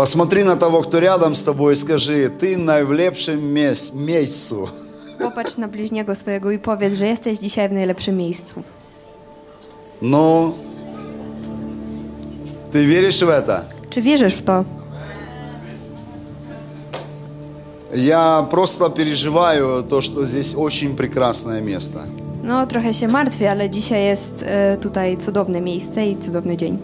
Посмотри на того, кто рядом с тобой, и скажи, ты на в лепшем мес- месяцу. Popatrz na bliźniego swojego i powiedz, że jesteś dzisiaj w najlepszym miejscu. Ну, ты веришь в это? Czy wierzysz w to? Я просто переживаю то, что здесь очень прекрасное место. No, trochę się martwię, ale dzisiaj jest e, tutaj cudowne miejsce i cudowny dzień.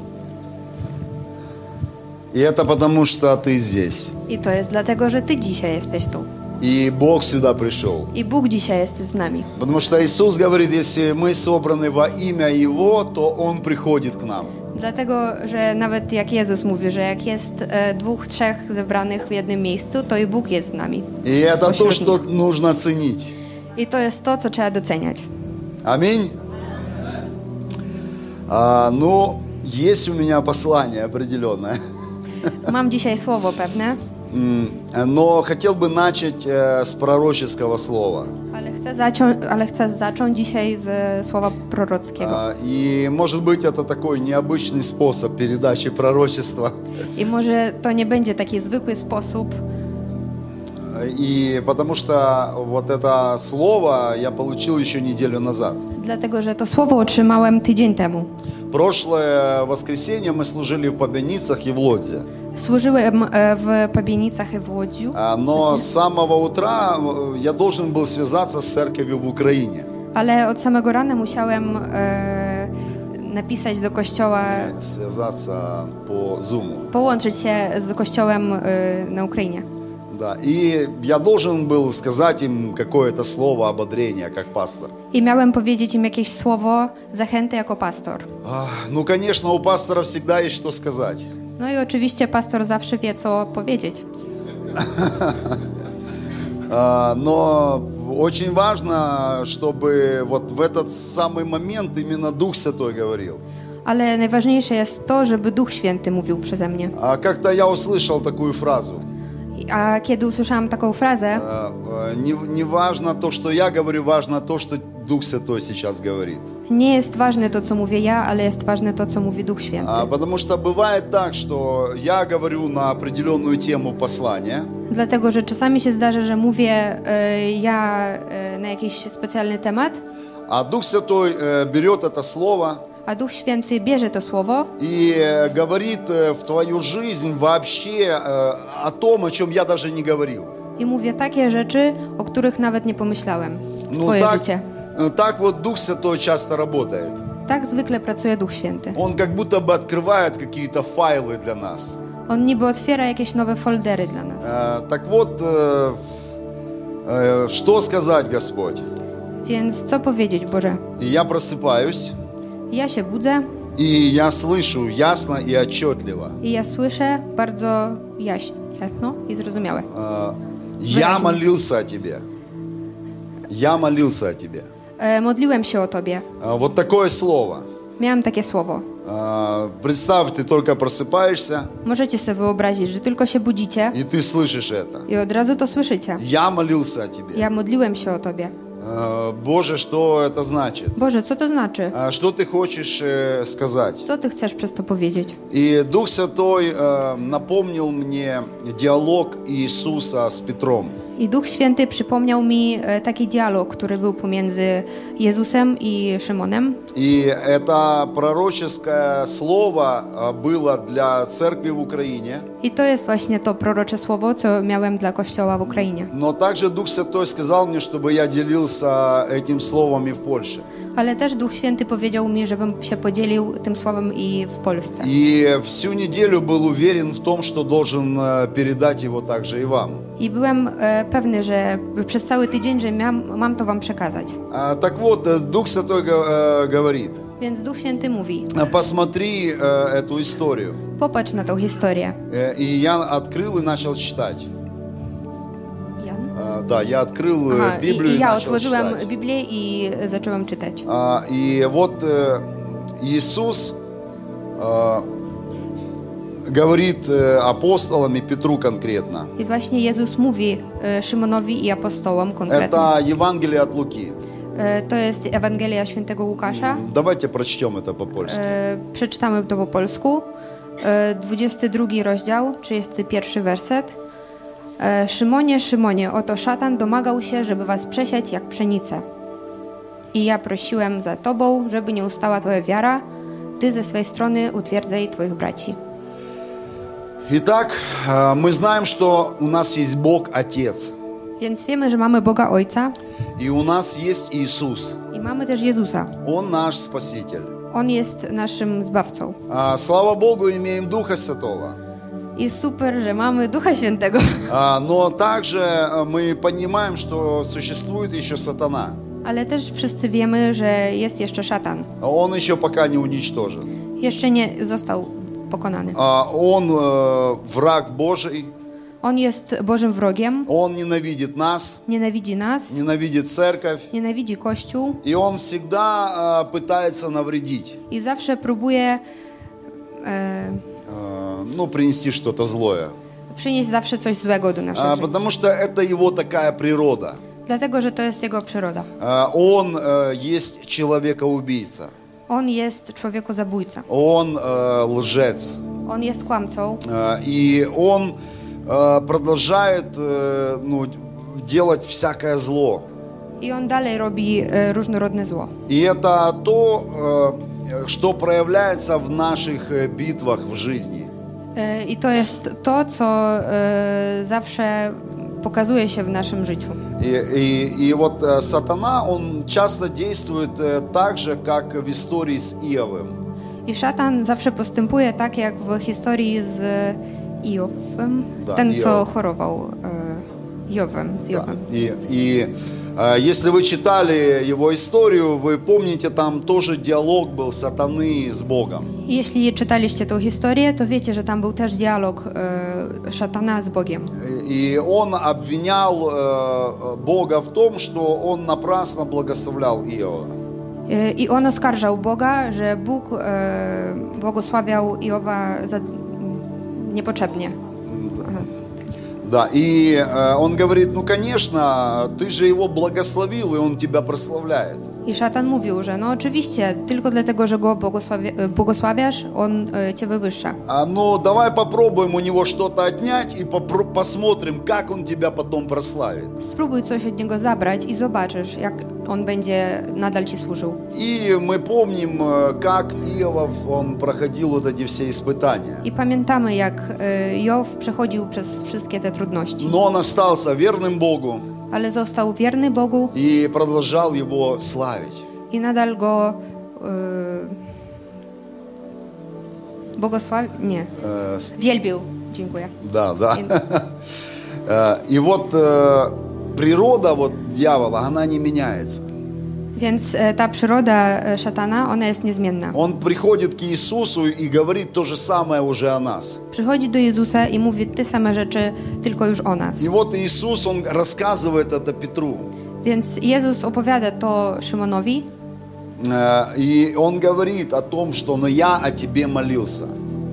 И это потому, что ты здесь. I to jest dlatego, że Ty dzisiaj jesteś tu. И Бог сюда пришел. I Bóg dzisiaj jest z nami. Потому что Иисус говорит, если мы собраны во имя Его, то Он приходит к нам. Dlatego, że nawet jak Jezus mówi, że jak jest e, dwóch, trzech zebranych w jednym miejscu, to i Bóg jest z nami. И это то, Посередник. что нужно ценить. I to jest to, co trzeba doceniać. Аминь. А, ну, есть у меня послание определенное. Mam dzisiaj słowo pewne, М, Но хотел бы начать э, с пророческого слова. ale chcę, zacią- ale chcę zacząć dzisiaj z słowa prorockiego. А, И, может быть, это такой необычный способ передачи пророчества. I może to nie będzie taki zwykły sposób, И потому что вот это слово я получил еще неделю назад. dlatego że to słowo otrzymałem tydzień temu. Прошлое воскресенье мы служили в Победницах и в Лодзе. Służyłem e, w Pabienicach i w Łodziu, А, Но с самого утра э, я должен был связаться с церковью в Украине. ale od samego rana musiałem e, napisać do kościoła, Связаться по Zoom. połączyć się z kościołem e, na Ukrainie. Да. И я должен был сказать им какое-то слово ободрения, как пастор. I miałem powiedzieć im jakieś słowo zachęty jako pastor. А, Ну, конечно, у пастора всегда есть что сказать. No i oczywiście pastor zawsze wie, co powiedzieć. А, Но очень важно, чтобы вот в этот самый момент именно Дух Святой говорил. Ale najważniejsze jest to, żeby Duch Święty mówił przeze mnie. А Как-то я услышал такую фразу. A kiedy usłyszałam taką frazę, А, а, Не, не важно то, что я говорю, важно то, что Дух Святой сейчас говорит. nie jest ważne to, co mówię ja, ale jest ważne to, co mówi Duch Święty. А, Потому что бывает так, что я говорю на определенную тему послания, Dlatego, że czasami się zdarza, że mówię e, ja e, na jakiś specjalny temat, а Дух Святой э, берет это слово a Duch Święty bierze to słowo и э, говорит э, в твою жизнь вообще э, о том, о чем я даже не говорил. i mówię takie rzeczy, o których nawet nie pomyślałem w Ну Twoje так, życie. Э, так вот Дух Святой часто работает. Tak zwykle pracuje Duch Święty. Он как будто бы открывает какие-то файлы для нас. On niby otwiera jakieś nowe foldery dla nas. Э, Так вот, э, э, что сказать, Господь? Więc co powiedzieć, Boże? И я просыпаюсь, Ja się budzę и я слышу ясно и отчетливо. i ja słyszę bardzo jaś, jasno i zrozumiałe. Э, Я молился о Тебе. Я молился о Тебе. E, modliłem się o Tobie. Э, Вот такое слово. Miałem takie słowo. Э, Представь, ты только просыпаешься, Możecie sobie wyobrazić, że tylko się budzicie и ты слышишь это. od razu to słyszycie. Я молился о Тебе. Ja modliłem się o Tobie. Э, Боже, что это значит? Co to znaczy? А Что ты хочешь э, сказать? Ty chcesz przez to powiedzieć? И Дух Святой э, напомнил мне диалог Иисуса с Петром. I Duch Święty przypomniał mi e, taki dialog, który był pomiędzy Jezusem i Szymonem. И это пророческое слово э, было для церкви в Украине. I to jest właśnie to prorocze słowo, co miałem dla Kościoła w Ukrainie. Но также Дух Святой сказал мне, чтобы я делился этим словом и в Польше. Ale też Duch Święty powiedział mi, żebym się podzielił tym słowem i w Polsce. И всю неделю был уверен в том, что должен э, передать его также и вам. I byłem e, pewny, że przez cały tydzień, że mam, mam to wam przekazać. А, Так вот, э, Дух Святой го- э, говорит, Więc Duch Święty mówi, «Э, посмотри э, эту историю. popatrz na tą historię. Э, И я открыл и начал читать. Jan? А, Да, я открыл э, Aha, i, Библию i и ja начал otworzyłem читать. Biblię i zacząłem czytać. А, И вот э, Иисус э, говорит э, апостолам и Петру конкретно. I właśnie Jezus mówi e, Szymonowi i apostołom konkretnie. Это Евангелие от Луки. E, To jest Ewangelia Świętego Łukasza. Давайте прочтем это по-польски. E, Przeczytamy to po polsku. e, 22 rozdział, 31 werset. E, Szymonie, Szymonie, oto szatan domagał się, żeby was przesiać jak pszenicę. I ja prosiłem za tobą, żeby nie ustała twoja wiara, ty ze swej strony utwierdzaj twoich braci. Итак, э, мы знаем, что у нас есть Бог Отец, Więc wiemy, że mamy Boga Ojca и у нас есть Иисус. i mamy też Jezusa. Он наш Спаситель. On jest naszym zbawcą. А, Слава Богу, имеем Духа Святого. I super, że mamy Ducha Świętego. А, Но также э, мы понимаем, что существует еще сатана. Ale też wszyscy wiemy, że jest jeszcze szatan. А Он еще пока не уничтожен. Jeszcze nie został pokonany. А, Он э, враг Божий, On jest Bożym wrogiem, Он ненавидит нас, nienawidzi nas, ненавидит церковь, nienawidzi Kościół и Он всегда э, пытается навредить, i zawsze próbuje e, э, ну, принести что-то злое. przynieść zawsze coś złego do naszych А, żyć. Потому что это его такая природа. Dlatego, że to jest jego przyroda. А, Он э, есть человека-убийца. On jest człowieku zabójca. Он э, лжец. On jest kłamcą Э, И он э, продолжает э, ну, делать всякое зло. i on dalej robi e, różnorodne zło. И это то, э, что проявляется в наших э, битвах в жизни. E, I to jest to, co e, zawsze pokazuje się w naszym życiu. И, и- и вот э, сатана, он часто действует э, так же, как в истории с Иовым. I szatan zawsze postępuje tak, jak w historii z Iowem, Da, ten, co Iov. chorował e, Jowem, z Да. Jowem. И, и э, если вы читали его историю, вы помните, там тоже диалог был сатаны с Богом. Jeśli czytaliście tą historię, to wiecie, że tam był też dialog e, szatana z Bogiem. И он обвинял э, Бога в том, что он напрасно благословлял Иова. E, I on oskarżał Boga, że Bóg e, błogosławiał Jowa za, niepotrzebnie. Да, и э, он говорит, ну, конечно, ты же его благословил, и он тебя прославляет. I szatan mówił, że no oczywiście, tylko dlatego, że go błogosławi, błogosławiasz, on e, cię wywyższa. А, ну, давай попробуем у него что-то отнять и попро- посмотрим, как он тебя потом прославит. Spróbuj coś od niego zabrać i zobaczysz, jak on będzie nadal ci służył. И мы помним, э, как Иов, он проходил вот эти все испытания. I pamiętamy, jak e, Jow przechodził przez wszystkie te trudności, Но он остался верным Богу ale został wierny Bogu и продолжал его славить. i nadal go e, błogosławił, nie, Э, с- wielbił. Dziękuję. Да, да. Э, И вот э, природа вот дьявола, она не меняется. Więc e, ta przyroda e, szatana, ona jest niezmienna. Он приходит к Иисусу и говорит то же самое уже о нас. Przychodzi do Jezusa i mówi te same rzeczy, tylko już o nas. И вот Иисус, Он рассказывает это Петру. Więc Jezus opowiada to Szymonowi Э, И Он говорит о том, что «но я о тебе молился».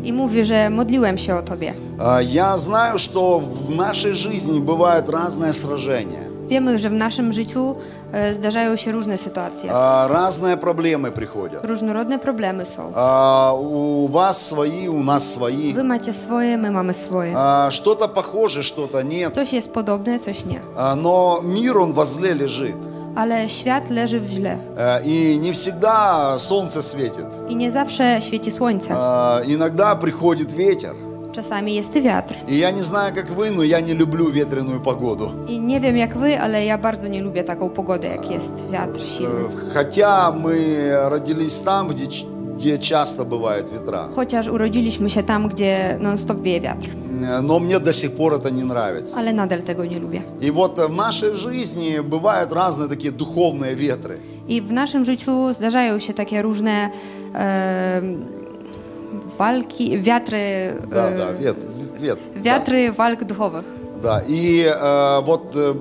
I mówi, że modliłem się o Tobie. Э, Я знаю, что в нашей жизни бывают разные сражения. Wiemy, że w naszym życiu e, zdarzają się różne sytuacje. Э, Разные проблемы приходят. Różnorodne problemy są. Э, У вас свои, у нас свои. Wy macie swoje, my mamy swoje. Э, Что-то похоже, что-то нет. Coś jest podobne, coś nie. А, Но мир, он во зле лежит. Ale świat leży w źle. Э, И не всегда солнце светит. I nie zawsze świeci słońce. А, Иногда приходит ветер. Czasami jest wiatr. И я не знаю, как вы, но я не люблю ветреную погоду. I nie wiem jak wy, ale ja bardzo nie lubię taką pogodę, jak jest wiatr silny. Э, Хотя мы родились там, где, ч- где часто бывают ветра. Chociaż urodziliśmy się tam, gdzie non-stop wieje wiatr. Э, Но мне до сих пор это не нравится. Ale nadal tego nie lubię. И вот э, в нашей жизни бывают разные такие духовные ветры. I w naszym życiu zdarzają się takie różne e, walki, wiatry, Да, e, да, вет, вет. да. wiatry walk duchowych. Да, и э, вот э,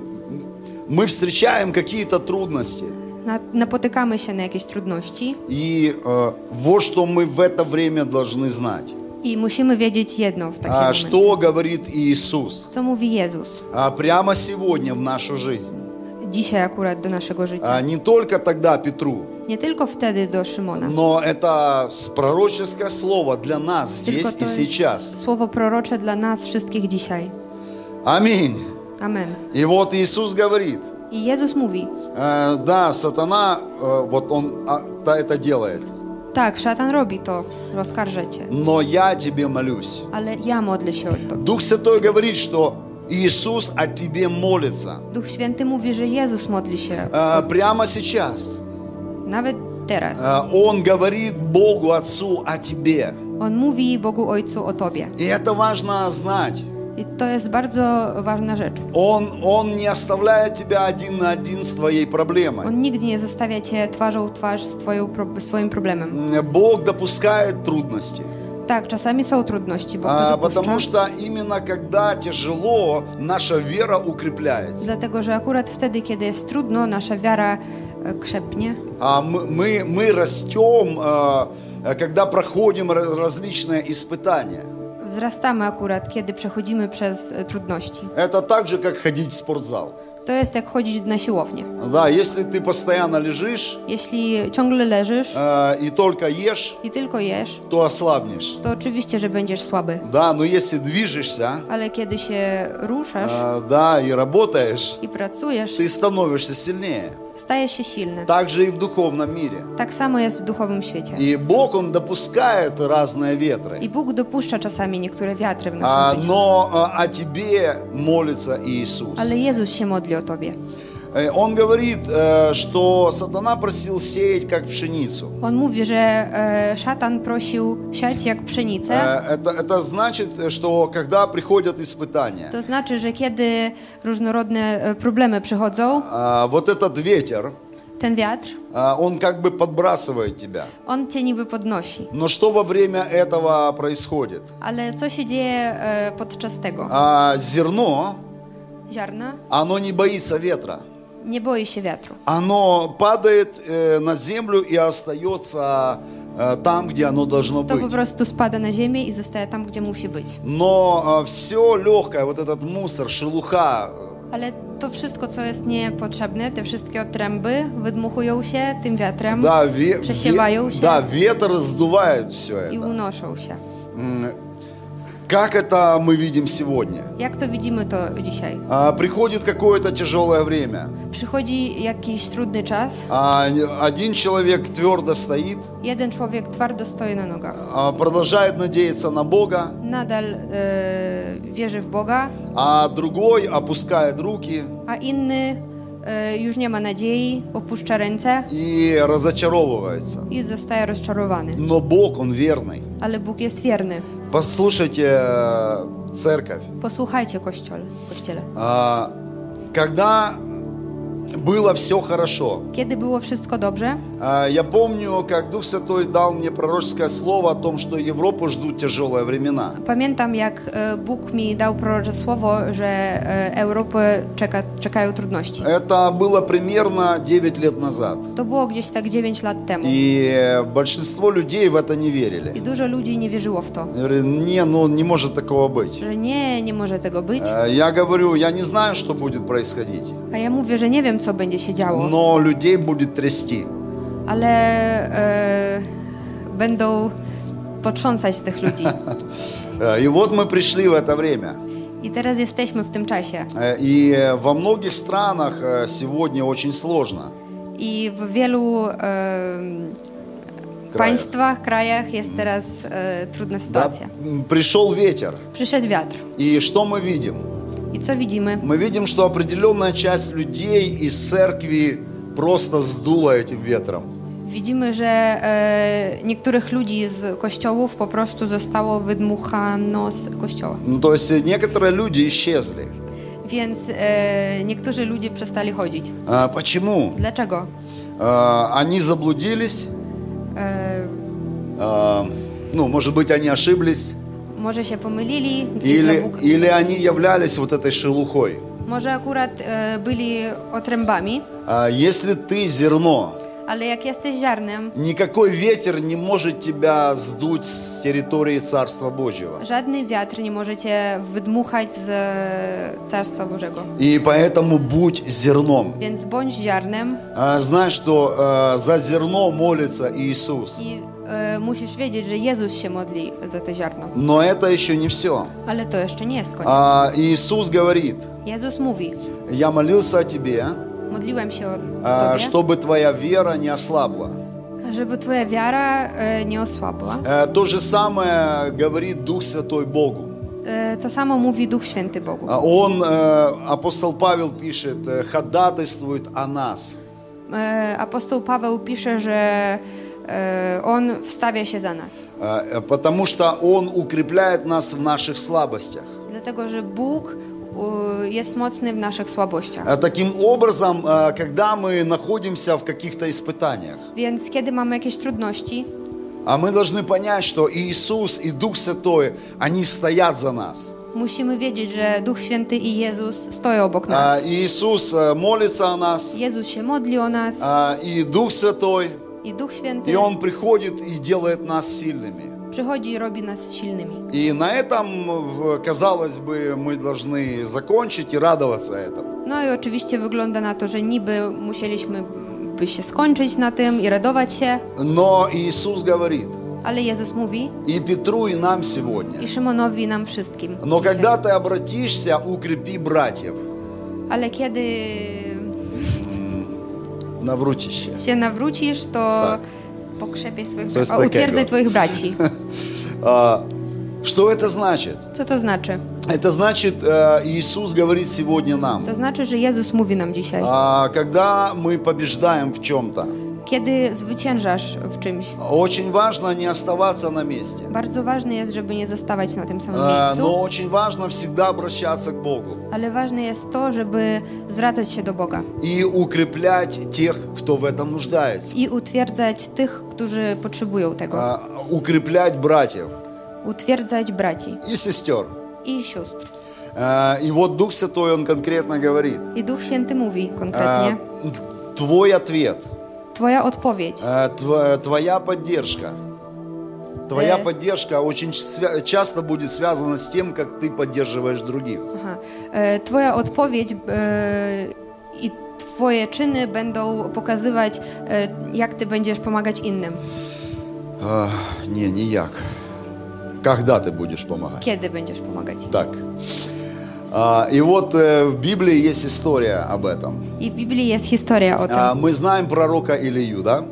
мы встречаем какие-то трудности. Się na jakieś trudności И э, вот что мы в это время должны знать. I musimy wiedzieć jedno w takim А, что говорит Иисус Co mówi Jezus а, прямо сегодня в нашу жизнь. dzisiaj akurat do naszego życia. А, не только тогда Петру, Nie tylko wtedy do Szymona, но это пророческое слово для нас tylko здесь и сейчас. słowo prorocze dla nas wszystkich dzisiaj. Аминь. Amen. И вот Иисус говорит, I Jezus mówi, э, да, сатана, э, вот он а, это делает, tak, szatan robi to, oskarżę cię, но я тебе молюсь. ale ja modlę się o to. Дух Святой говорит, что Иисус о тебе молится. Święty mówi, że Jezus modli się Э, Прямо сейчас nawet teraz. э, Он говорит Богу Отцу о тебе. On mówi Bogu Ojcu o tobie. И это важно знать. I to jest bardzo ważna rzecz. Он, он не оставляет тебя один на один с твоей проблемой. On nigdy nie zostawia cię twarzą w twarz z twoją, pro- swoim problemem. М, Бог допускает трудности. Tak, czasami są trudności, bo А, Потому что именно когда тяжело, наша вера укрепляется. Dlatego, że akurat wtedy, kiedy jest trudno, nasza wiara e, krzepnie. А мы, мы, мы растем, э, э, когда проходим различные испытания. Wzrastamy akurat, kiedy przechodzimy przez e, trudności. Это так же, как ходить в спортзал. To jest jak chodzić na siłownię. Да, если ты постоянно лежишь Jeśli ciągle leżysz э, и только ешь, i tylko jesz, то ослабнешь. to oczywiście, że będziesz słaby. Да, но если движешься, Ale kiedy się ruszasz э, да, и работаешь, i pracujesz, ты становишься сильнее. Się silny. Так же и в духовном мире. Tak samo jest w duchowym świecie. И Бог, Он допускает разные ветры. I Bóg dopuszcza czasami niektóre wiatry w А, naszym życiu. но а, о тебе молится Иисус. Ale Jezus się modli o tobie. Э, Он говорит, э, что сатана просил сеять как пшеницу. On mówi, że e, szatan prosił siać jak pszenicę. Э, Это, это значит, что когда приходят испытания, To znaczy, że kiedy różnorodne e, problemy przychodzą, вот этот ветер, ten wiatr, он как бы подбрасывает тебя. on cię niby podnosi. Но что во время этого происходит? Ale co się dzieje e, podczas tego? А, Зерно, Ziarna оно не боится ветра. Boi się wiatru. Оно падает э, на землю и остается э, там, где оно должно po быть. prostu spada na ziemię i zostaje tam, gdzie musi być. Но все lегкое, вот этот мусор, шелуха, Ale to wszystko, co jest niepotrzebne, te wszystkie otręby wydmuchują się tym wiatrem да, przesiewają się да, ветер сдувает все это. unoszą się. Как это мы видим сегодня? Jak to widzimy to dzisiaj? А, Приходит какое-то тяжелое время. Przychodzi jakiś trudny czas, а Один человек твердо стоит, jeden człowiek twardo stoi na nogach, а, продолжает надеяться на Бога, nadal e, wierzy w Boga, а другой опускает руки a inny e, już nie ma nadziei, opuszcza ręce и разочаровывается. i zostaje rozczarowany. Но Бог, Он верный. Ale Bóg jest wierny. Послушайте, э, церковь, Posłuchajcie kościol, kościele. а, когда было все хорошо, Kiedy było wszystko dobrze, а, я помню, как Дух Святой дал мне пророческое слово о том, что Европу ждут тяжелые времена. pamiętam jak e, Bóg mi dał prorocze słowo, że e, Europę czeka, czekają trudności. Это было примерно 9 лет назад. To było gdzieś tak 9 lat temu. И большинство людей в это не верили. dużo ludzi nie wierzyło w to, Не, ну не может такого быть. że nie, nie może tego być. Э, Я говорю, я не знаю, что будет происходить, A ja mówię, że nie wiem, co będzie się działo, но людей будет трясти. ale e, będą potrząsać tych ludzi. Э, И вот мы пришли в это время. I teraz jesteśmy w tym czasie. Э, И э, во многих странах э, сегодня очень сложно. I w wielu e, państwach, krajach jest teraz e, trudna Да, sytuacja. м, Пришел ветер. Przyszedł wiatr. И что мы видим? I co widzimy? Мы видим, что определенная часть людей из церкви просто сдула этим ветром. Widzimy, że e, niektórych ludzi z kościołów po prostu zostało wydmuchano z kościoła. Ну, то есть э, некоторые люди исчезли. Więc e, niektórzy ludzie przestali chodzić. А, Почему? Dlaczego? А, Они заблудились, E, а, ну, может быть, они ошиблись, się pomylili, gdzieś или, или они являлись вот этой шелухой. może akurat e, byli otrębami, А Если ты зерно, Ale jak jesteś ziarnem, никакой ветер не может тебя сдуть с территории Царства Божьего. żadny wiatr nie może cię wydmuchać z Carstwa Bożego. И поэтому будь зерном. Więc bądź ziarnem А, Знай, что а, за зерно молится Иисус. e, musisz wiedzieć, że Jezus się modli za to ziarno. Но это еще не все. Ale to jeszcze nie jest koniec. А, Иисус говорит, Jezus mówi, я молился о тебе, modliłem się o а, Tobie, чтобы твоя вера не ослабла. żeby Twoja wiara e, nie osłabła. Э, То же самое говорит Дух Святой Богу. E, To samo mówi Duch Święty Bogu. А Он, э, апостол Павел пишет, э, ходатайствует о нас. E, Apostoł Paweł pisze, że e, on wstawia się za nas. Э, Потому что Он укрепляет нас в наших слабостях. Dlatego, że Bóg jest mocny w naszych słabościach. Э, Таким образом, э, когда мы находимся в каких-то испытаниях, Więc kiedy mamy jakieś trudności, а мы должны понять, что Иисус и Дух Святой, они стоят за нас. musimy wiedzieć, że Duch Święty i Jezus stoją obok nas. Иисус э, молится о нас, Jezus się modli o nas и Дух Святой, i Duch Święty и Он приходит и делает нас сильными. przychodzi i robi nas silnymi. И на этом, казалось бы, мы должны закончить и радоваться этому. No i oczywiście wygląda na to, że niby musieliśmy by się skończyć na tym i radować się, Но Иисус говорит, ale Jezus mówi и Петру, и нам сегодня, i Szymonowi i nam wszystkim. но dzisiaj. когда ты обратишься, укрепи братьев. Ale kiedy Наврутище. się nawrócisz, to Tak. pokrzepie swoich Coś braci. Utwierdzaj takiego. twoich braci. А, Что это значит? Co to znaczy? Это значит, э, Иисус говорит сегодня нам, To znaczy, że Jezus mówi nam dzisiaj. а, когда мы побеждаем в чем-то, Kiedy zwyciężasz w czymś, очень важно не оставаться на месте. bardzo ważne jest, żeby nie zostawać na tym samym А, miejscu, Но очень важно всегда обращаться к Богу ale ważne jest to, żeby zwracać się do Boga и укреплять тех, кто в этом нуждается. i utwierdzać tych, którzy potrzebują tego. А, Укреплять братьев Utwierdzać braci и сестер. i sióstr. А, И вот Дух Святой, Он конкретно говорит, I Duch Święty mówi а, konkretnie, твой ответ, Twoja odpowiedź, а, тв- твоя поддержка, твоя Э. поддержка очень часто будет связана с тем, как ты поддерживаешь других. aha, e, Twoja odpowiedź e, i Twoje czyny będą pokazywać, e, jak Ty będziesz pomagać innym. А, Не, не як. Когда ты будешь помогать? Kiedy będziesz pomagać im. Так. А, И вот э, в Библии есть история об этом. W Biblii jest historia o tym. А, Мы знаем пророка Илию, да?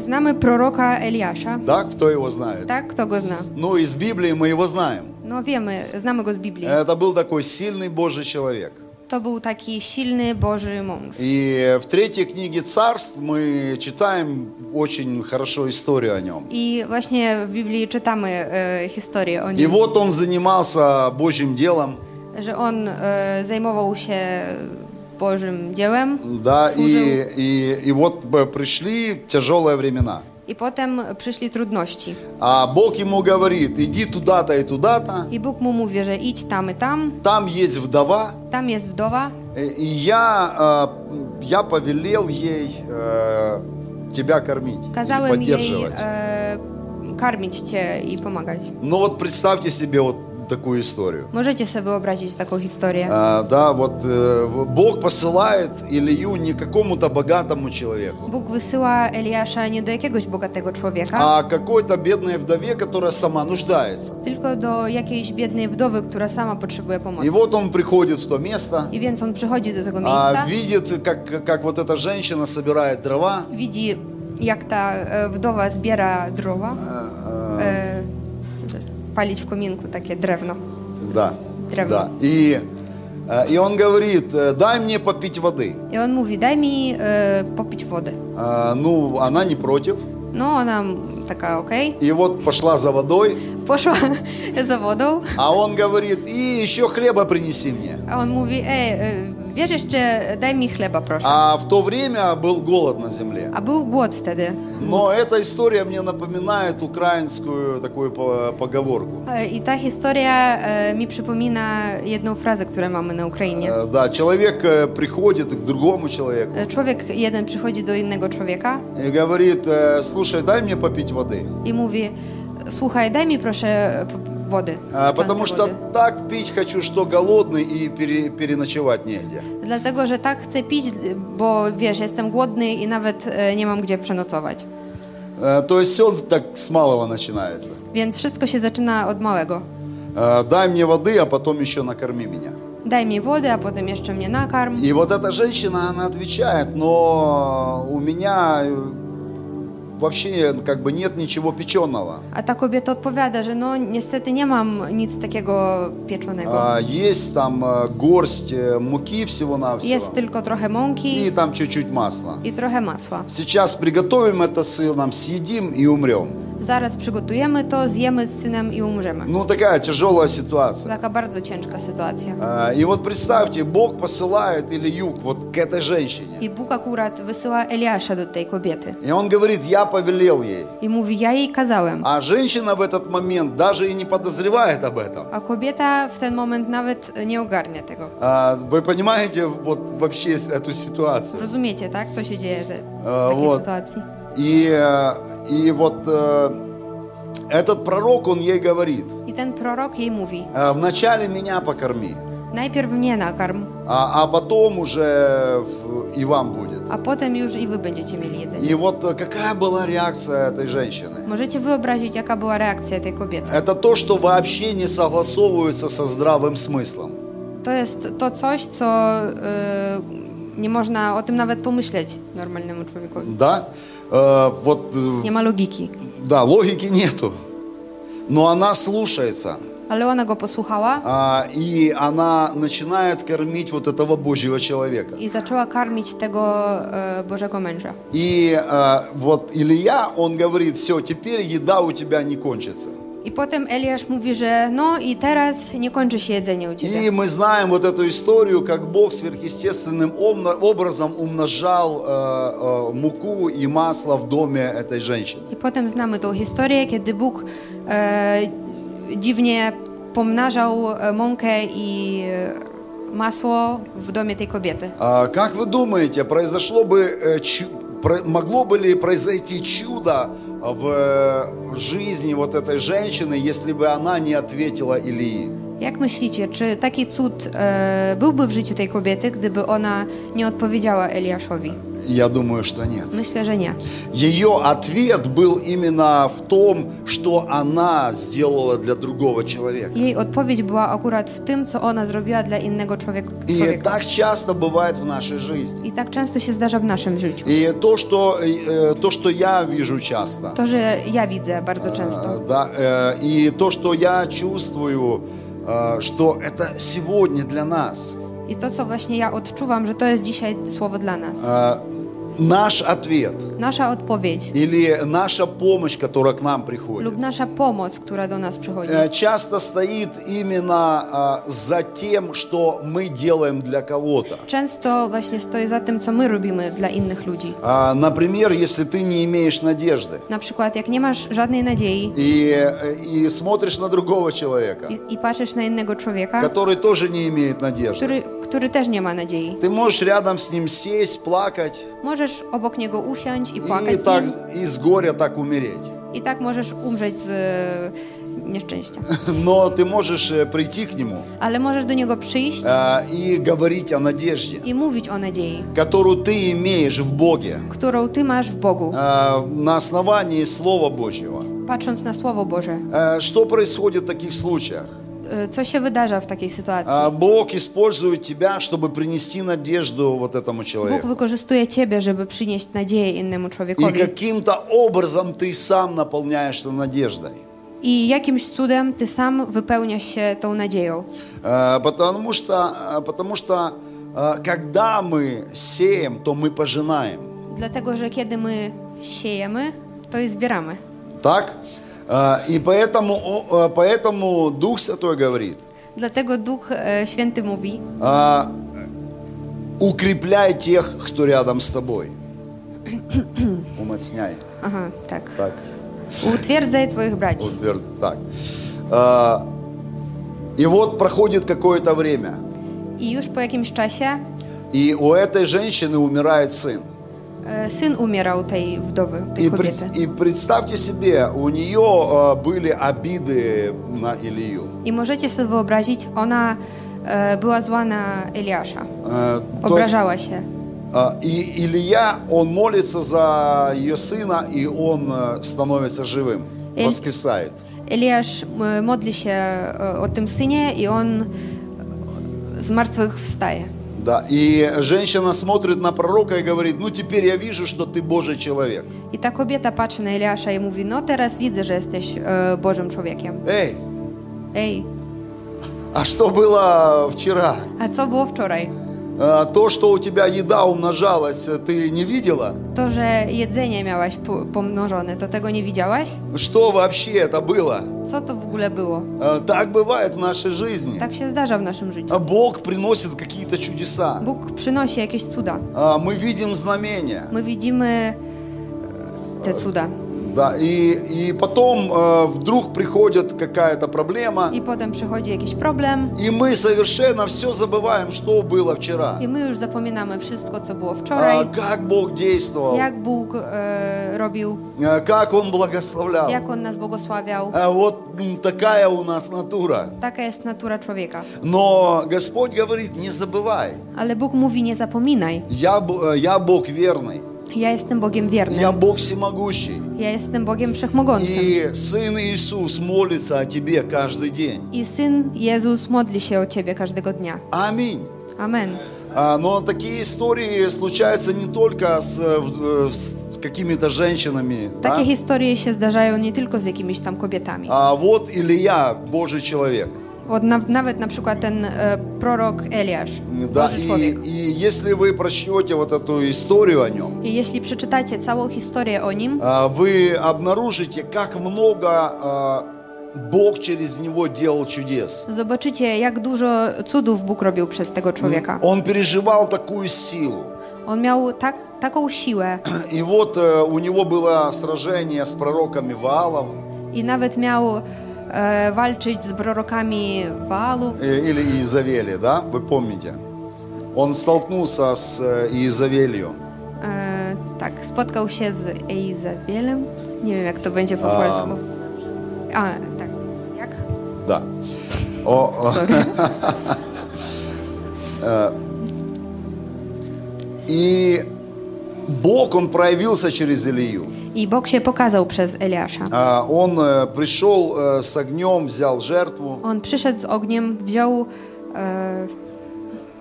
Znamy proroka Eliasza. Да, кто его знает? Tak? Kto go zna? Ну, из Библии мы его знаем. No wiemy, znamy go z Biblii. Это был такой сильный Божий человек. To był taki silny Boży mąż. И в третьей книге царств мы читаем очень хорошо историю о нем. I właśnie w Biblii czytamy e, historię o И nim, вот он занимался Божьим делом, że on e, zajmował się Bożym dziełem, да, и, и, и вот пришли тяжелые времена. I potem przyszli trudności. А Бог ему говорит, иди туда-то и туда-то, I Bóg mu mówi, że idź tam i tam, там есть вдова, tam jest wdowa и и я, э, я повелел ей э, тебя кормить jej поддерживать. e, karmić cię i pomagać. Ну вот представьте себе вот такую историю. Możecie sobie wyobrazić taką historię. А, да, вот э, Бог посылает Илью не какому-то богатому человеку, Bóg wysyła Eliasza nie do jakiegoś bogatego człowieka, а какой-то бедной вдове, которая сама нуждается. tylko do jakiejś biednej wdowy, która sama potrzebuje pomocy. И вот он приходит в то место, I więc on przychodzi do tego а, miejsca, видит, как, как вот эта женщина собирает дрова, jak ta e, wdowa zbiera drowa, e, palić w kominku takie drewno. да, Древно. да, и, э, и он говорит, э, дай мне попить воды. I on mówi, daj mi e, popić wody. А, ну, она не против, No ona taka okej, и вот пошла за водой, poszła za wodą, а он говорит, и еще хлеба принеси мне. a on mówi, ej, e, wiesz jeszcze, daj mi chleba proszę. А в то время был голод на земле. A był głód wtedy. Но эта история мне напоминает украинскую такую по- поговорку. E, I ta historia e, mi przypomina jedną frazę, którą mamy na Ukrainie. Э, Да, человек э, приходит к другому человеку E, Człowiek jeden przychodzi do innego człowieka и говорит, э, слушай, дай мне попить воды. i mówi: Słuchaj, daj mi proszę p- wody. А, Потому что wody. так пить хочу, что голодный и пере- переночевать негде. Dlatego, że tak chcę pić, bo wiesz, jestem głodny i nawet e, nie mam gdzie przenocować. Э, То есть все так с малого начинается. Więc wszystko się zaczyna od małego. Э, Дай мне воды, а потом еще накорми меня. Daj mi wody, a potem jeszcze mnie nakarm. И вот эта женщина, она отвечает, но у меня э, вообще как бы нет ничего печеного. A ta kobieta odpowiada, że no niestety nie mam nic takiego pieczonego. А, Есть там э, горсть э, муки всего-навсего Jest tylko trochę mąki и там чуть-чуть масла. i trochę masła. Сейчас приготовим это с сыном, съедим и умрем. Zaraz przygotujemy to, zjemy z synem i umrzemy. Ну, такая тяжелая ситуация. Taka bardzo ciężka sytuacja. А, И вот представьте, Бог посылает Илью вот к этой женщине. I Bóg akurat wysyła Eliasza do tej kobiety. И он говорит, я повелел ей. I mówi, ja jej kazałem. А женщина в этот момент даже и не подозревает об этом. A kobieta w ten moment nawet nie ogarnia tego. А, Вы понимаете вот вообще эту ситуацию? Rozumiecie, tak? Co się dzieje w A, takiej вот. sytuacji? И, э, и вот э, этот пророк, он ей говорит, I ten prorok jej mówi, «Э, вначале меня покорми, najpierw mnie nakarm, а, а потом уже и вам будет. a potem już i wy będziecie mieli jedzenie. И вот э, какая была реакция этой женщины? Możecie wyobrazić, jaka była reakcja tej kobiety. Это то, что вообще не согласовывается со здравым смыслом. To jest to coś, co y, nie można o tym nawet pomyśleć normalnemu człowiekowi. Да? Э, вот, э, ma logiki. да, логики нету. Но она слушается. Ale ona go posłuchała А, и она начинает кормить вот этого Божьего человека. i zaczęła karmić tego e, Bożego męża. И э, вот Илья, он говорит, все, теперь еда у тебя не кончится. I potem Eliasz mówi, że no i teraz nie kończy się jedzenie u ciebie. И мы знаем вот эту историю, как Бог сверхъестественным образом умножал э, э, муку и масло в доме этой женщины. I potem znamy tą historię, kiedy Bóg e, dziwnie pomnażał e, mąkę i masło w domie tej kobiety. А как вы думаете, произошло бы, э, могло бы ли произойти чудо в жизни вот этой женщины, если бы она не ответила Илии? Jak myślicie, czy taki cud e, byłby w życiu tej kobiety, gdyby ona nie odpowiedziała Eliaszowi? Я думаю, что нет. Myślę, że nie. Ее ответ был именно в том, что она сделала для другого человека. Jej odpowiedź była akurat w tym, co ona zrobiła dla innego człowieka. И człowieka. так часто бывает в нашей жизни. I tak często się zdarza w naszym życiu. И то, что, э, то, что я вижу часто, To, że ja widzę bardzo często. э, да, э, и то, что я чувствую, э, что это сегодня для нас. I to, co właśnie ja odczuwam, że to jest dzisiaj słowo dla nas. Наш ответ. Nasza odpowiedź или наша помощь, которая к нам приходит, nasza pomoc, która do nas przychodzi, э, часто стоит именно э, за тем, что мы делаем для кого-то. często właśnie stoi za tym, co my robimy dla innych ludzi. А, Например, если ты не имеешь надежды. Przykład, jak nie masz żadnej nadziei и, э, и смотришь на другого человека, i, i patrzysz na innego człowieka, который тоже не имеет надежды, który, który też nie ma nadziei, ты можешь рядом с ним сесть, плакать możesz obok niego usiąść i и, płakać z так, nim, и с горя так умереть. i tak możesz umrzeć z e, nieszczęścia. Но ты можешь э, прийти к нему Ale możesz do niego przyjść э, и говорить о надежде, i mówić o nadziei, которую ты имеешь в Боге którą ty masz w Bogu, э, на основании Слова Божьего. patrząc na Słowo Boże. Э, Что происходит в таких случаях? E, Co się wydarza w takiej sytuacji? А, Бог использует тебя, чтобы принести надежду вот этому Bóg человеку. wykorzystuje ciebie, żeby przynieść nadzieję innemu И człowiekowi. каким-то образом ты сам наполняешь это надеждой. I jakimś cudem ty sam wypełniasz się tą nadzieją. Э, Потому что, э, потому что э, когда мы сеем, то мы пожинаем. Dlatego, że kiedy my siejemy, to i zbieramy. Так? Э, И поэтому, э, поэтому Дух Святой говорит, Dlatego Duch e, Święty mówi, э, укрепляй тех, кто рядом с тобой. Умоцняй. Aha, tak. Так. Utwierdzaj twoich braci. Утверд- Так. А, И вот проходит какое-то время, I już po jakimś czasie и у этой женщины умирает сын. E, syn umierał tej wdowy, tej И, пред- и представьте себе, у нее а, были обиды на Илью. Sobie wyobrazić, ona e, była zła na Eliasza. Э, а, И Илья, он молится за ее сына, и он э, становится живым, Эль- воскресает. E, się e, o tym synie i on z martwych wstaje. Да, и женщина смотрит на пророка и говорит, ну теперь я вижу, что ты Божий человек. I ta kobieta patrzy na Eliasza i mówi, no teraz widzę, że jesteś e, Bożym człowiekiem. Эй, Ej, а что было вчера? a co było wczoraj? А, То, что у тебя еда умножалась, ты не видела? To, że jedzenie miałaś po- pomnożone, to tego nie widziałaś? Что вообще это было? Co to w ogóle było? А, Так bывает в нашей жизни. Się zdarza w naszym życiu. А Бог приносит какие-то чудеса. Bóg przynosi jakieś cuda. А, Мы видим знамения. Widzimy e, te cuda. Да, и, и потом э, вдруг приходит какая-то проблема, I potem przychodzi jakiś problem и мы совершенно все забываем, что было вчера. i my już zapominamy wszystko, co było А, wczoraj, Как Бог действовал, jak Bóg e, robił, а, как Он благословлял. jak On nas błogosławiał. А Вот такая у нас натура. Taka jest natura człowieka. Но Господь говорит, не забывай. Ale Bóg mówi, nie zapominaj. Я, э, я Бог верный. Ja jestem Bogiem wiernym. Я Бог всемогущий. Ja jestem Bogiem wszechmogącym. И Сын Иисус молится о тебе каждый день. Syn Jezus modli się o Ciebie każdego dnia. Аминь. Amen. А, Но такие истории случаются не только с, э, э, с какими-то женщинами, да? Takie historie się zdarzają nie tylko z jakimiś tam kobietami. а вот Илья, Божий человек. Od na, nawet na przykład ten e, prorok Eliasz, Да, Boży и, człowiek. и если вы прочтете вот эту историю о нем, I jeśli przeczytacie całą historię o nim, а, вы обнаружите, как много а, Бог через него делал чудес. zobaczycie, jak dużo cudów Bóg robił przez tego człowieka. Он переживал такую силу. On miał tak, taką siłę И вот э, у него было сражение с пророками Ваалом i nawet miał e, walczyć z prorokami э, или Иезавели, да, вы помните? Он столкнулся с э, Иезавелью. E, tak, spotkał się z. Nie wiem, jak to będzie po A. polsku. A, tak. Jak? Да. О, и Бог, Он проявился через Илью. I Bóg się pokazał przez Eliasza. А, Он э, пришел э, с огнем, взял жертву. On przyszedł z ogniem, wziął e,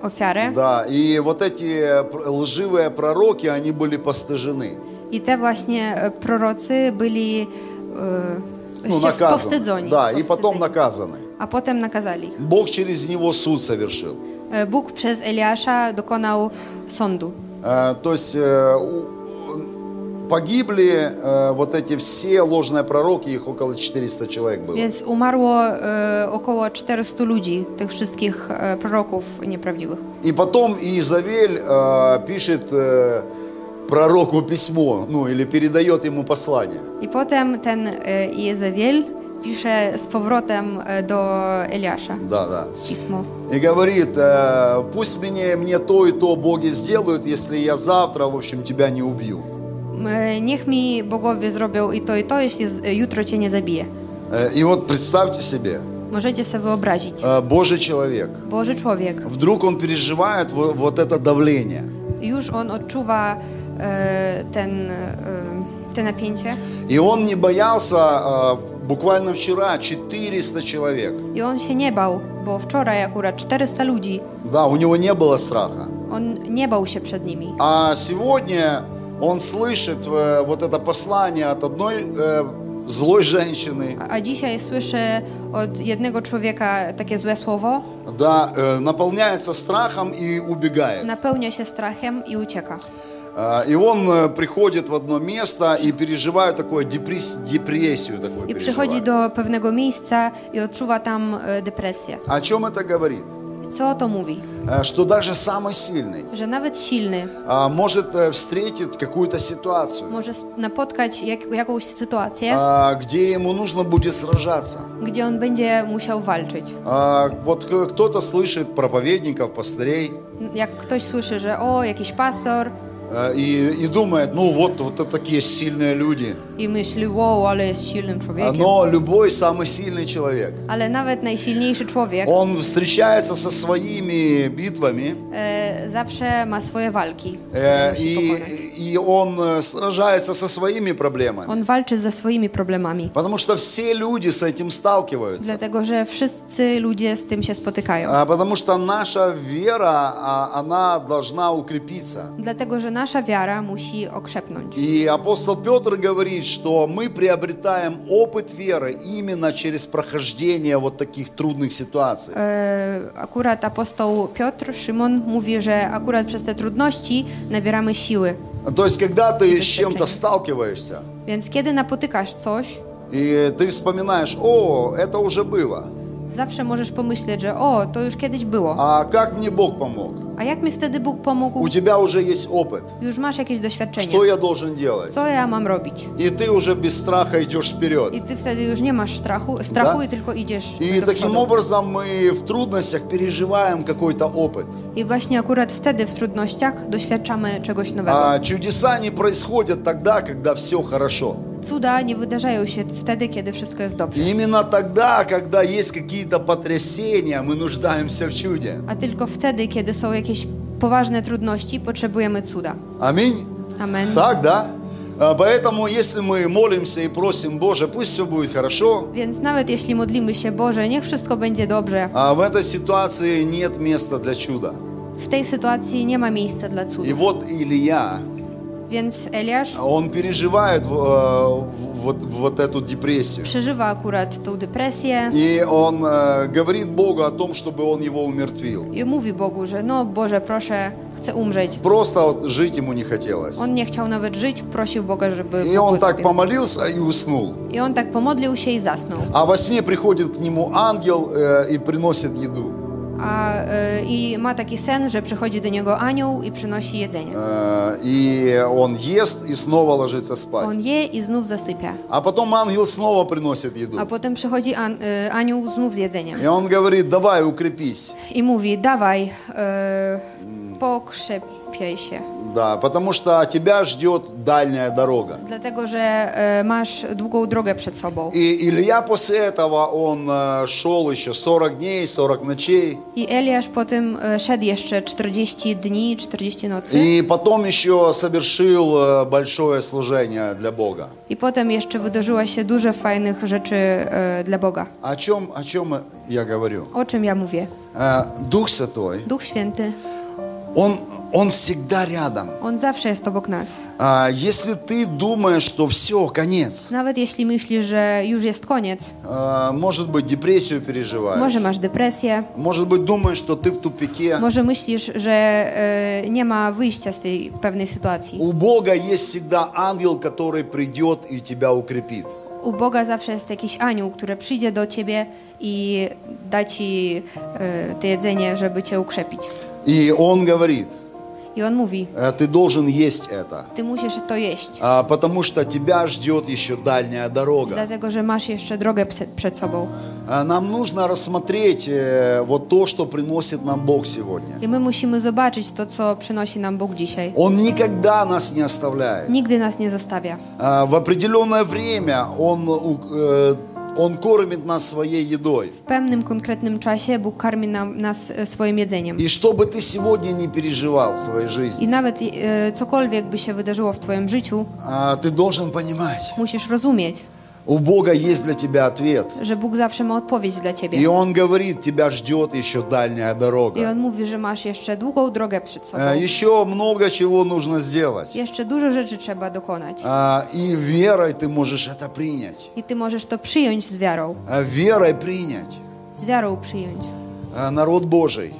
ofiarę Да, и вот эти э, пр- лживые пророки, они были постыжены. i te właśnie e, prorocy byli e, Ну, się наказаны. powstydzeni. Да, и потом powstydzeni. наказаны. A potem nakazali ich. Бог через него суд совершил. E, Bóg przez Eliasza dokonał sądu. Э, То есть э, у- погибли э, вот эти все ложные пророки, их около 400 человек было. Więc umarło e, około 400 ludzi, tych wszystkich e, proroków nieprawdziwych. И потом Иезавель э, пишет э, пророку письмо, ну или передает ему послание. I potem ten e, Jezewiel pisze z powrotem e, do Eliasza Да, да. pismo. И говорит, э, пусть мне, мне то и то боги сделают, если я завтра, в общем, тебя не убью. E, Niech mi bogowie zrobią i to i to, jeśli z- jutro cię nie zabiję. Э, и вот представьте себе, Możecie sobie wyobrazić. э, Божий человек, Boży człowiek, вдруг он переживает во- вот это давление. już on odczuwa e, ten, e, te napięcie И он не боялся, э, буквально вчера 400 человек. i on się nie bał, bo wczoraj akurat 400 ludzi, Да, у него не было страха. on nie bał się przed nimi. А сегодня он слышит э, вот это послание от одной э, злой женщины, A, a dzisiaj słyszy od jednego człowieka takie złe słowo, да, э, наполняется страхом и убегает. napełnia się strachem i ucieka. А, И он э, приходит в одно место и переживает такую депресс- депрессию. Такую przychodzi переживает. do pewnego miejsca i odczuwa tam e, depresję. О чем это говорит? Co to mówi? Э, Что даже самый sильный Że nawet silny а, может э, встретить какую-то ситуацию, może s- napotkać jak, jakąś sytuację, а, где ему нужно будет сражаться. gdzie on będzie musiał walczyć. А, Вот к- кто-то слышит проповедников, пастырей Jak ktoś słyszy, że o, jakiś pastor э, и, и думает, ну вот, вот это такие сильные люди. I myśli, wow, ale jest silnym А, człowiekiem. Но любой самый сильный человек, Ale nawet najsilniejszy człowiek он встречается со своими битвами, e, zawsze ma swoje walki. э, które musi и, и он э, сражается со своими проблемами. Walczy ze swoimi problemami. Потому что все люди с этим сталкиваются. Dlatego, że wszyscy ludzie z tym się spotykają. А, Потому что наша вера, а, она должна укрепиться. Dlatego, że nasza wiara musi okrzepnąć. И апостол Петр говорит, что мы приобретаем опыт веры именно через прохождение вот таких трудных ситуаций. E, Akurat apostoł Piotr, Szymon mówi, że akurat przez te trudności nabieramy siły. То есть, когда ты с чем-то сталкиваешься, Więc kiedy napotykasz coś, и ты вспоминаешь, о, это уже было, zawsze możesz pomyśleć, że o, to już kiedyś było. а как мне Бог помог? A jak mi wtedy Bóg pomógł? У тебя уже есть опыт. Już masz jakieś doświadczenie. Что я должен делать? Co ja mam robić? И ты уже без страха идешь вперед. I ty wtedy już nie masz strachu, strachu Да. i tylko idziesz И do таким przodu. образом мы в трудностях переживаем какой-то опыt. I właśnie akurat wtedy w trudnościach doświadczamy czegoś nowego. А чудеса не происходят тогда, когда все хорошо. Cuda nie wydarzają się wtedy, kiedy wszystko jest dobrze. И именно тогда, когда есть какие-то потрясения, мы нуждаемся в чуде. A tylko wtedy, kiedy są jakieś poważne trudności, potrzebujemy cuda. Аминь. Amen. Так, да? А, Поэтому, если мы молимся и просим, Боже, пусть все будет хорошо, Więc nawet jeśli modlimy się, Boże, niech wszystko będzie dobrze, а в этой ситуации нет места для чуда. w tej sytuacji nie ma miejsca dla И cudów. вот Илья, Więc Eliasz он переживает э, вот, вот эту депрессию. przeżywa akurat tą depresję И он э, говорит Богу о том, чтобы он его умертвил. i mówi Bogu, że no Boże, proszę, chcę umrzeć. Просто вот жить ему не хотелось. On nie chciał nawet żyć, prosił Boga, żeby И он так помолился и уснул. On tak pomodlił się i zasnął. А во сне приходит к нему ангел э, и приносит еду. A, y, I ma taki sen, że przychodzi do niego anioł i przynosi jedzenie. Э, и он ест и снова ложится спать. On je i znów zasypia. А потом ангел снова приносит еду. A potem przychodzi an, y, anioł znów z jedzeniem. И он говорит, давай укрепись. I mówi, dawaj, y, pokrzepiaj się. Да, потому что тебя ждет дальняя дорога. Dlatego, że y, masz długą drogę przed sobą. И Илья после этого, он э, шел еще 40 дней, 40 ночей. I Eliasz potem y, szedł jeszcze 40 dni, 40 nocy. И потом еще совершил э, большое служение для Бога. I potem jeszcze wydarzyło się dużo fajnych rzeczy y, dla Boga. О чем, о чем я говорю? O czym ja mówię? Э, Дух Святой, Duch Święty, Он, он всегда рядом. On zawsze jest obok nas. А, Если ты думаешь, что все, конец, Nawet jeśli myślisz, że już jest koniec, а, может быть, депрессию переживаешь, może masz depresję, может быть, думаешь, что ты в тупике, może myślisz, że e, nie ma wyjścia z tej pewnej sytuacji. у Бога есть всегда ангел, который придет и тебя укрепит. U Boga zawsze jest jakiś anioł, który przyjdzie do ciebie i da ci e, to jedzenie, żeby cię ukrzepić. И Он говорит, I on mówi, «Э, ты должен есть это, ty musisz to jeść, а, потому что тебя ждет еще дальняя дорога. dlatego że masz jeszcze drogę przed sobą. А, Нам нужно рассмотреть э, вот то, что приносит нам Бог сегодня. I my musimy zobaczyć to, co przynosi nam Bóg dzisiaj. Он никогда нас не оставляет. Nigdy nas nie zostawia. А, В определенное время Он, э, он кормит нас своей едой. W pewnym konkretnym czasie Bóg karmi nam, nas e, swoim jedzeniem. И что бы ты сегодня не переживал в своей жизни, I nawet e, cokolwiek by się wydarzyło w Twoim życiu, а, ты должен понимать, musisz rozumieć, у Бога есть для тебя ответ. że Bóg zawsze ma odpowiedź dla И Ciebie. Он говорит, тебя ждет еще дальняя I дорога. On mówi, że masz jeszcze długą drogę przed sobą. Э, Еще много чего нужно сделать. Jeszcze dużo rzeczy trzeba dokonać. А, И верой ты можешь это принять. I Ty możesz to przyjąć z wiarą. А, Верой принять. Z wiarą przyjąć. А, Народ Божий,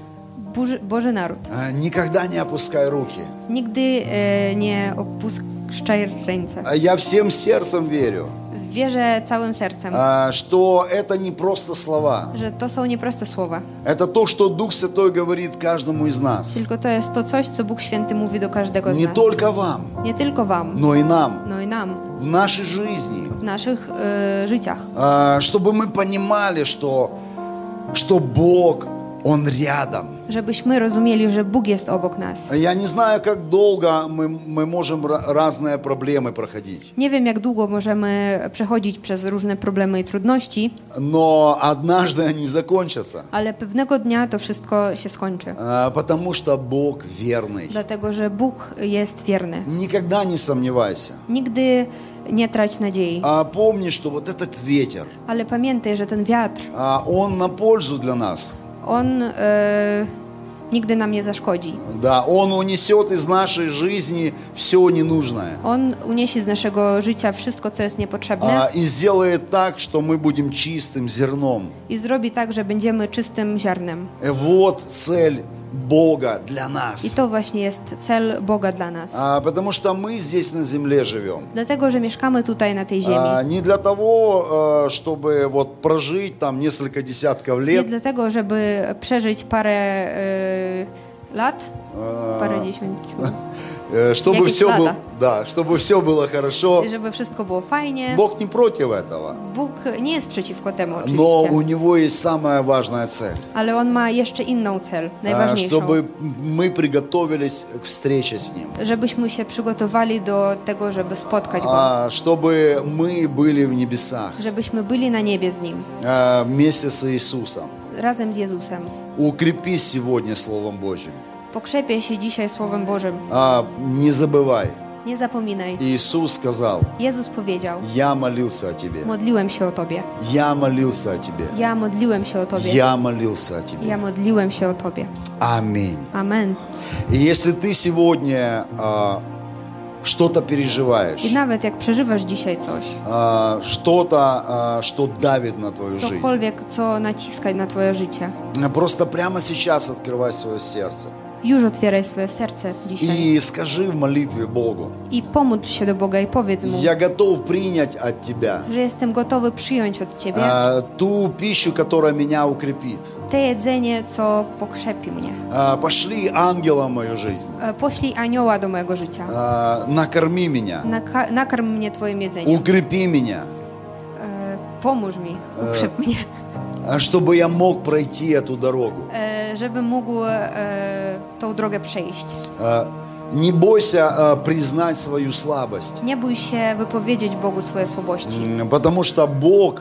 Boży, Boży naród. а, никогда не опускай руки. Nigdy e, nie opuszczaj ręce. А Я всем сердцем верю, Wierzę całym sercem, а, что это не просто слова. że to są nieproste słowa, Это то, что Дух Святой говорит каждому из нас. tylko to jest to coś, co Bóg Święty mówi do każdego z Не nas. только вам, Nie tylko Wam, но и нам. no i nam, В нашей жизни. w naszych e, życiach. А, Чтобы мы понимали, что, что Бог, Он рядом. Żebyśmy rozumieli, że Bóg jest obok nas. Я не знаю, как долго мы, мы можем ра- разные проблемы проходить. Nie wiem, jak długo możemy przechodzić przez różne problemy i trudności, Но однажды они закончатся. ale pewnego dnia to wszystko się skończy. А, Потому что Бог верный. Dlatego, że Bóg jest wierny. Никогда не сомневайся. Nigdy nie trać nadziei. А помни, что вот этот ветер, Ale pamiętaj, że ten wiatr, а, он на пользу для нас. on e, nigdy nam nie zaszkodzi. Да, он унесет из нашей жизни все ненужное. On uniesie z naszego życia wszystko, co jest niepotrzebne А, И сделает так, что мы будем чистым зерном. i zrobi tak, że będziemy czystym ziarnem. И Вот цель Бога для I нас. to właśnie jest cel Boga dla nas. А, Потому что мы здесь на земле живем. Dlatego, że mieszkamy tutaj na tej ziemi. А, Не для того, э, чтобы вот прожить там несколько десятков Nie лет, dlatego, żeby przeżyć parę e, lat, parę dziesięciu, э, чтобы Яких все было, надо. да, чтобы все было хорошо. żeby wszystko było fajnie. Бог не против этого, Bóg nie jest przeciwko temu но у oczywiście, него есть самая важная цель, ale On ma jeszcze inną cel, а, najważniejszą. чтобы мы приготовились к встрече с ним, Żebyśmy się przygotowali do tego, żeby spotkać Go. а, чтобы мы были в небесах Żebyśmy byli na niebie z Nim, а, вместе с Иисусом. razem z Jezusem. Укрепись сегодня Словом Божьим. Pokrzepię się dzisiaj Słowem Bożym. А, Не забывай, Nie zapominaj. Иисус сказал, Jezus powiedział, я молился о тебе, modliłem się o Tobie. я молился о тебе, Ja modliłem się o Tobie. я молился о тебе. Modliłem się o Tobie. Аминь. Amen. И если ты сегодня а, что-то переживаешь, I nawet jak przeżywasz dzisiaj coś, а, что-то, а, что давит на твою жизнь, cokolwiek, co naciska na Twoje życie, просто прямо сейчас открывай свое сердце już otwieraj swoje serce dzisiaj и скажи в молитве Богу, i pomódl się do Boga i powiedz Mu, я готов принять от Тебя że jestem gotowy przyjąć od Ciebie а, ту пищу, которая меня укрепит. te jedzenie, co pokrzepi mnie. А, Пошли ангела в мою жизнь, E, Poślij anioła do mojego życia. А, накорми меня, Naka- nakarm mnie Twoim jedzeniem. укрепи меня, E, Pomóż mi, ukrzep mnie, а, чтобы я мог пройти эту дорогу. żebym mógł tą drogę przejść. А, Не бойся а, признать свою слабость, się wypowiedzieć Bogu swoje słabości, М, потому что Бог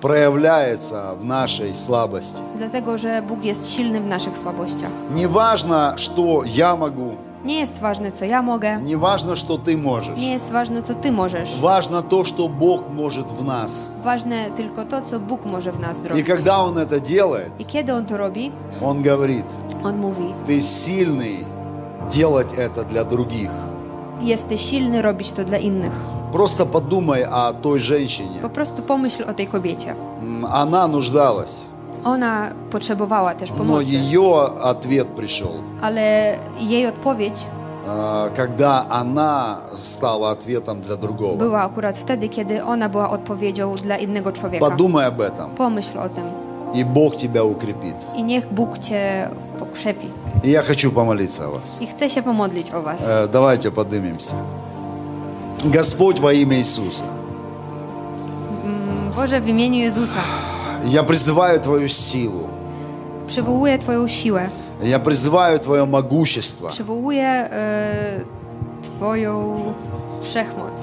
проявляется в нашей слабости. dlatego że Bóg jest silny w naszych słabościach. Не важно, что я могу, Nie jest ważne, co ja mogę, не важно, что ты можешь. nie jest ważne, co Ty możesz. Важно то, что Бог может в нас. Ważne tylko to, co Bóg może w nas И zrobić. когда Он это делает, I kiedy On to robi, Он говорит, On mówi, ты сильный делать это для других. jesteś silny robić to dla innych. Просто подумай о той женщине. Po prostu pomyśl o tej kobiecie. М, Она нуждалась, Ona potrzebowała też но pomocy, ее ответ пришел, ale jej odpowiedź а, когда она stała ответом для другого. była akurat wtedy, kiedy ona była odpowiedzią dla innego człowieka. Подумай об этом, Pomyśl o tym и Бог тебя укрепит. i niech Bóg Cię pokrzepi. И я хочу помолиться о вас. I chcę się pomodlić o Was. Э, Давайте поднимемся. Господь во имя Иисуса, Boże, w imieniu Jezusa Я призываю Твою силу, przywołuję Twoją siłę, я призываю Твое могущество, przywołuję e, Twoją wszechmoc.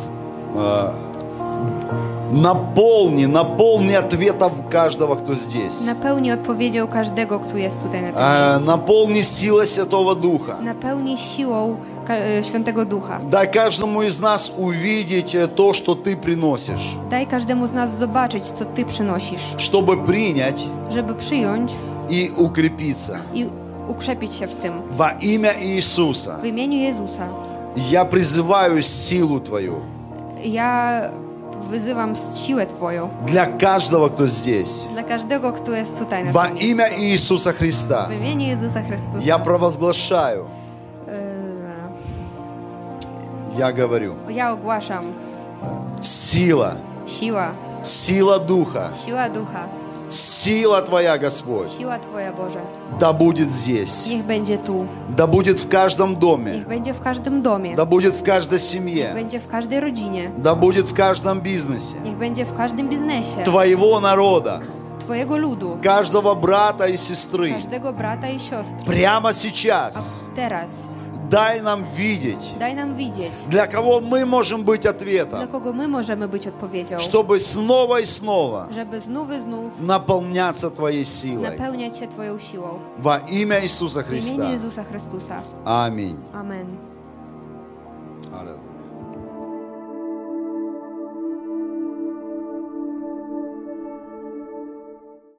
наполни, наполни ответов каждого, кто здесь. Napełni odpowiedzią każdego, kto jest tutaj na tym Э, miejscu. Наполни силой Святого Духа. Ka- e, Świętego Ducha. Дай каждому из нас увидеть э, то, что Ты приносишь, Daj każdemu z nas zobaczyć, co Ty przynosisz, чтобы принять żeby przyjąć и укрепиться. i ukrzepić się w tym. Во имя Иисуса W imieniu Jezusa я призываю силу Твою ja wyzywam siłę Twoją для каждого, кто здесь. każdego, kto jest tutaj na Во имя. Иисуса Христа W imieniu Jezusa Chrystusa. я провозглашаю, я говорю, Ja ogłaszam сила Siła, сила Духа, siła ducha, сила Твоя, Господь, siła Twoja Boże. да будет здесь, Niech będzie tu, да будет в каждом доме, niech będzie w każdym domie, да будет в каждой семье, będzie w każdej rodzinie, да будет в каждом бизнесе niech będzie w każdym biznesie Твоего народа, Twojego ludu, каждого брата и сестры. każdego brata i siostry. Прямо сейчас teraz дай нам видеть, daj nam widzieć, для кого мы можем быть ответом, kogo my możemy być odpowiedzią, чтобы снова и снова żeby znów i znów наполняться Твоей силой. napełniać się siłą. Во имя Иисуса W imieniu Христа. Jezusa Chrystusa. Аминь. Amen. Аллилуйя.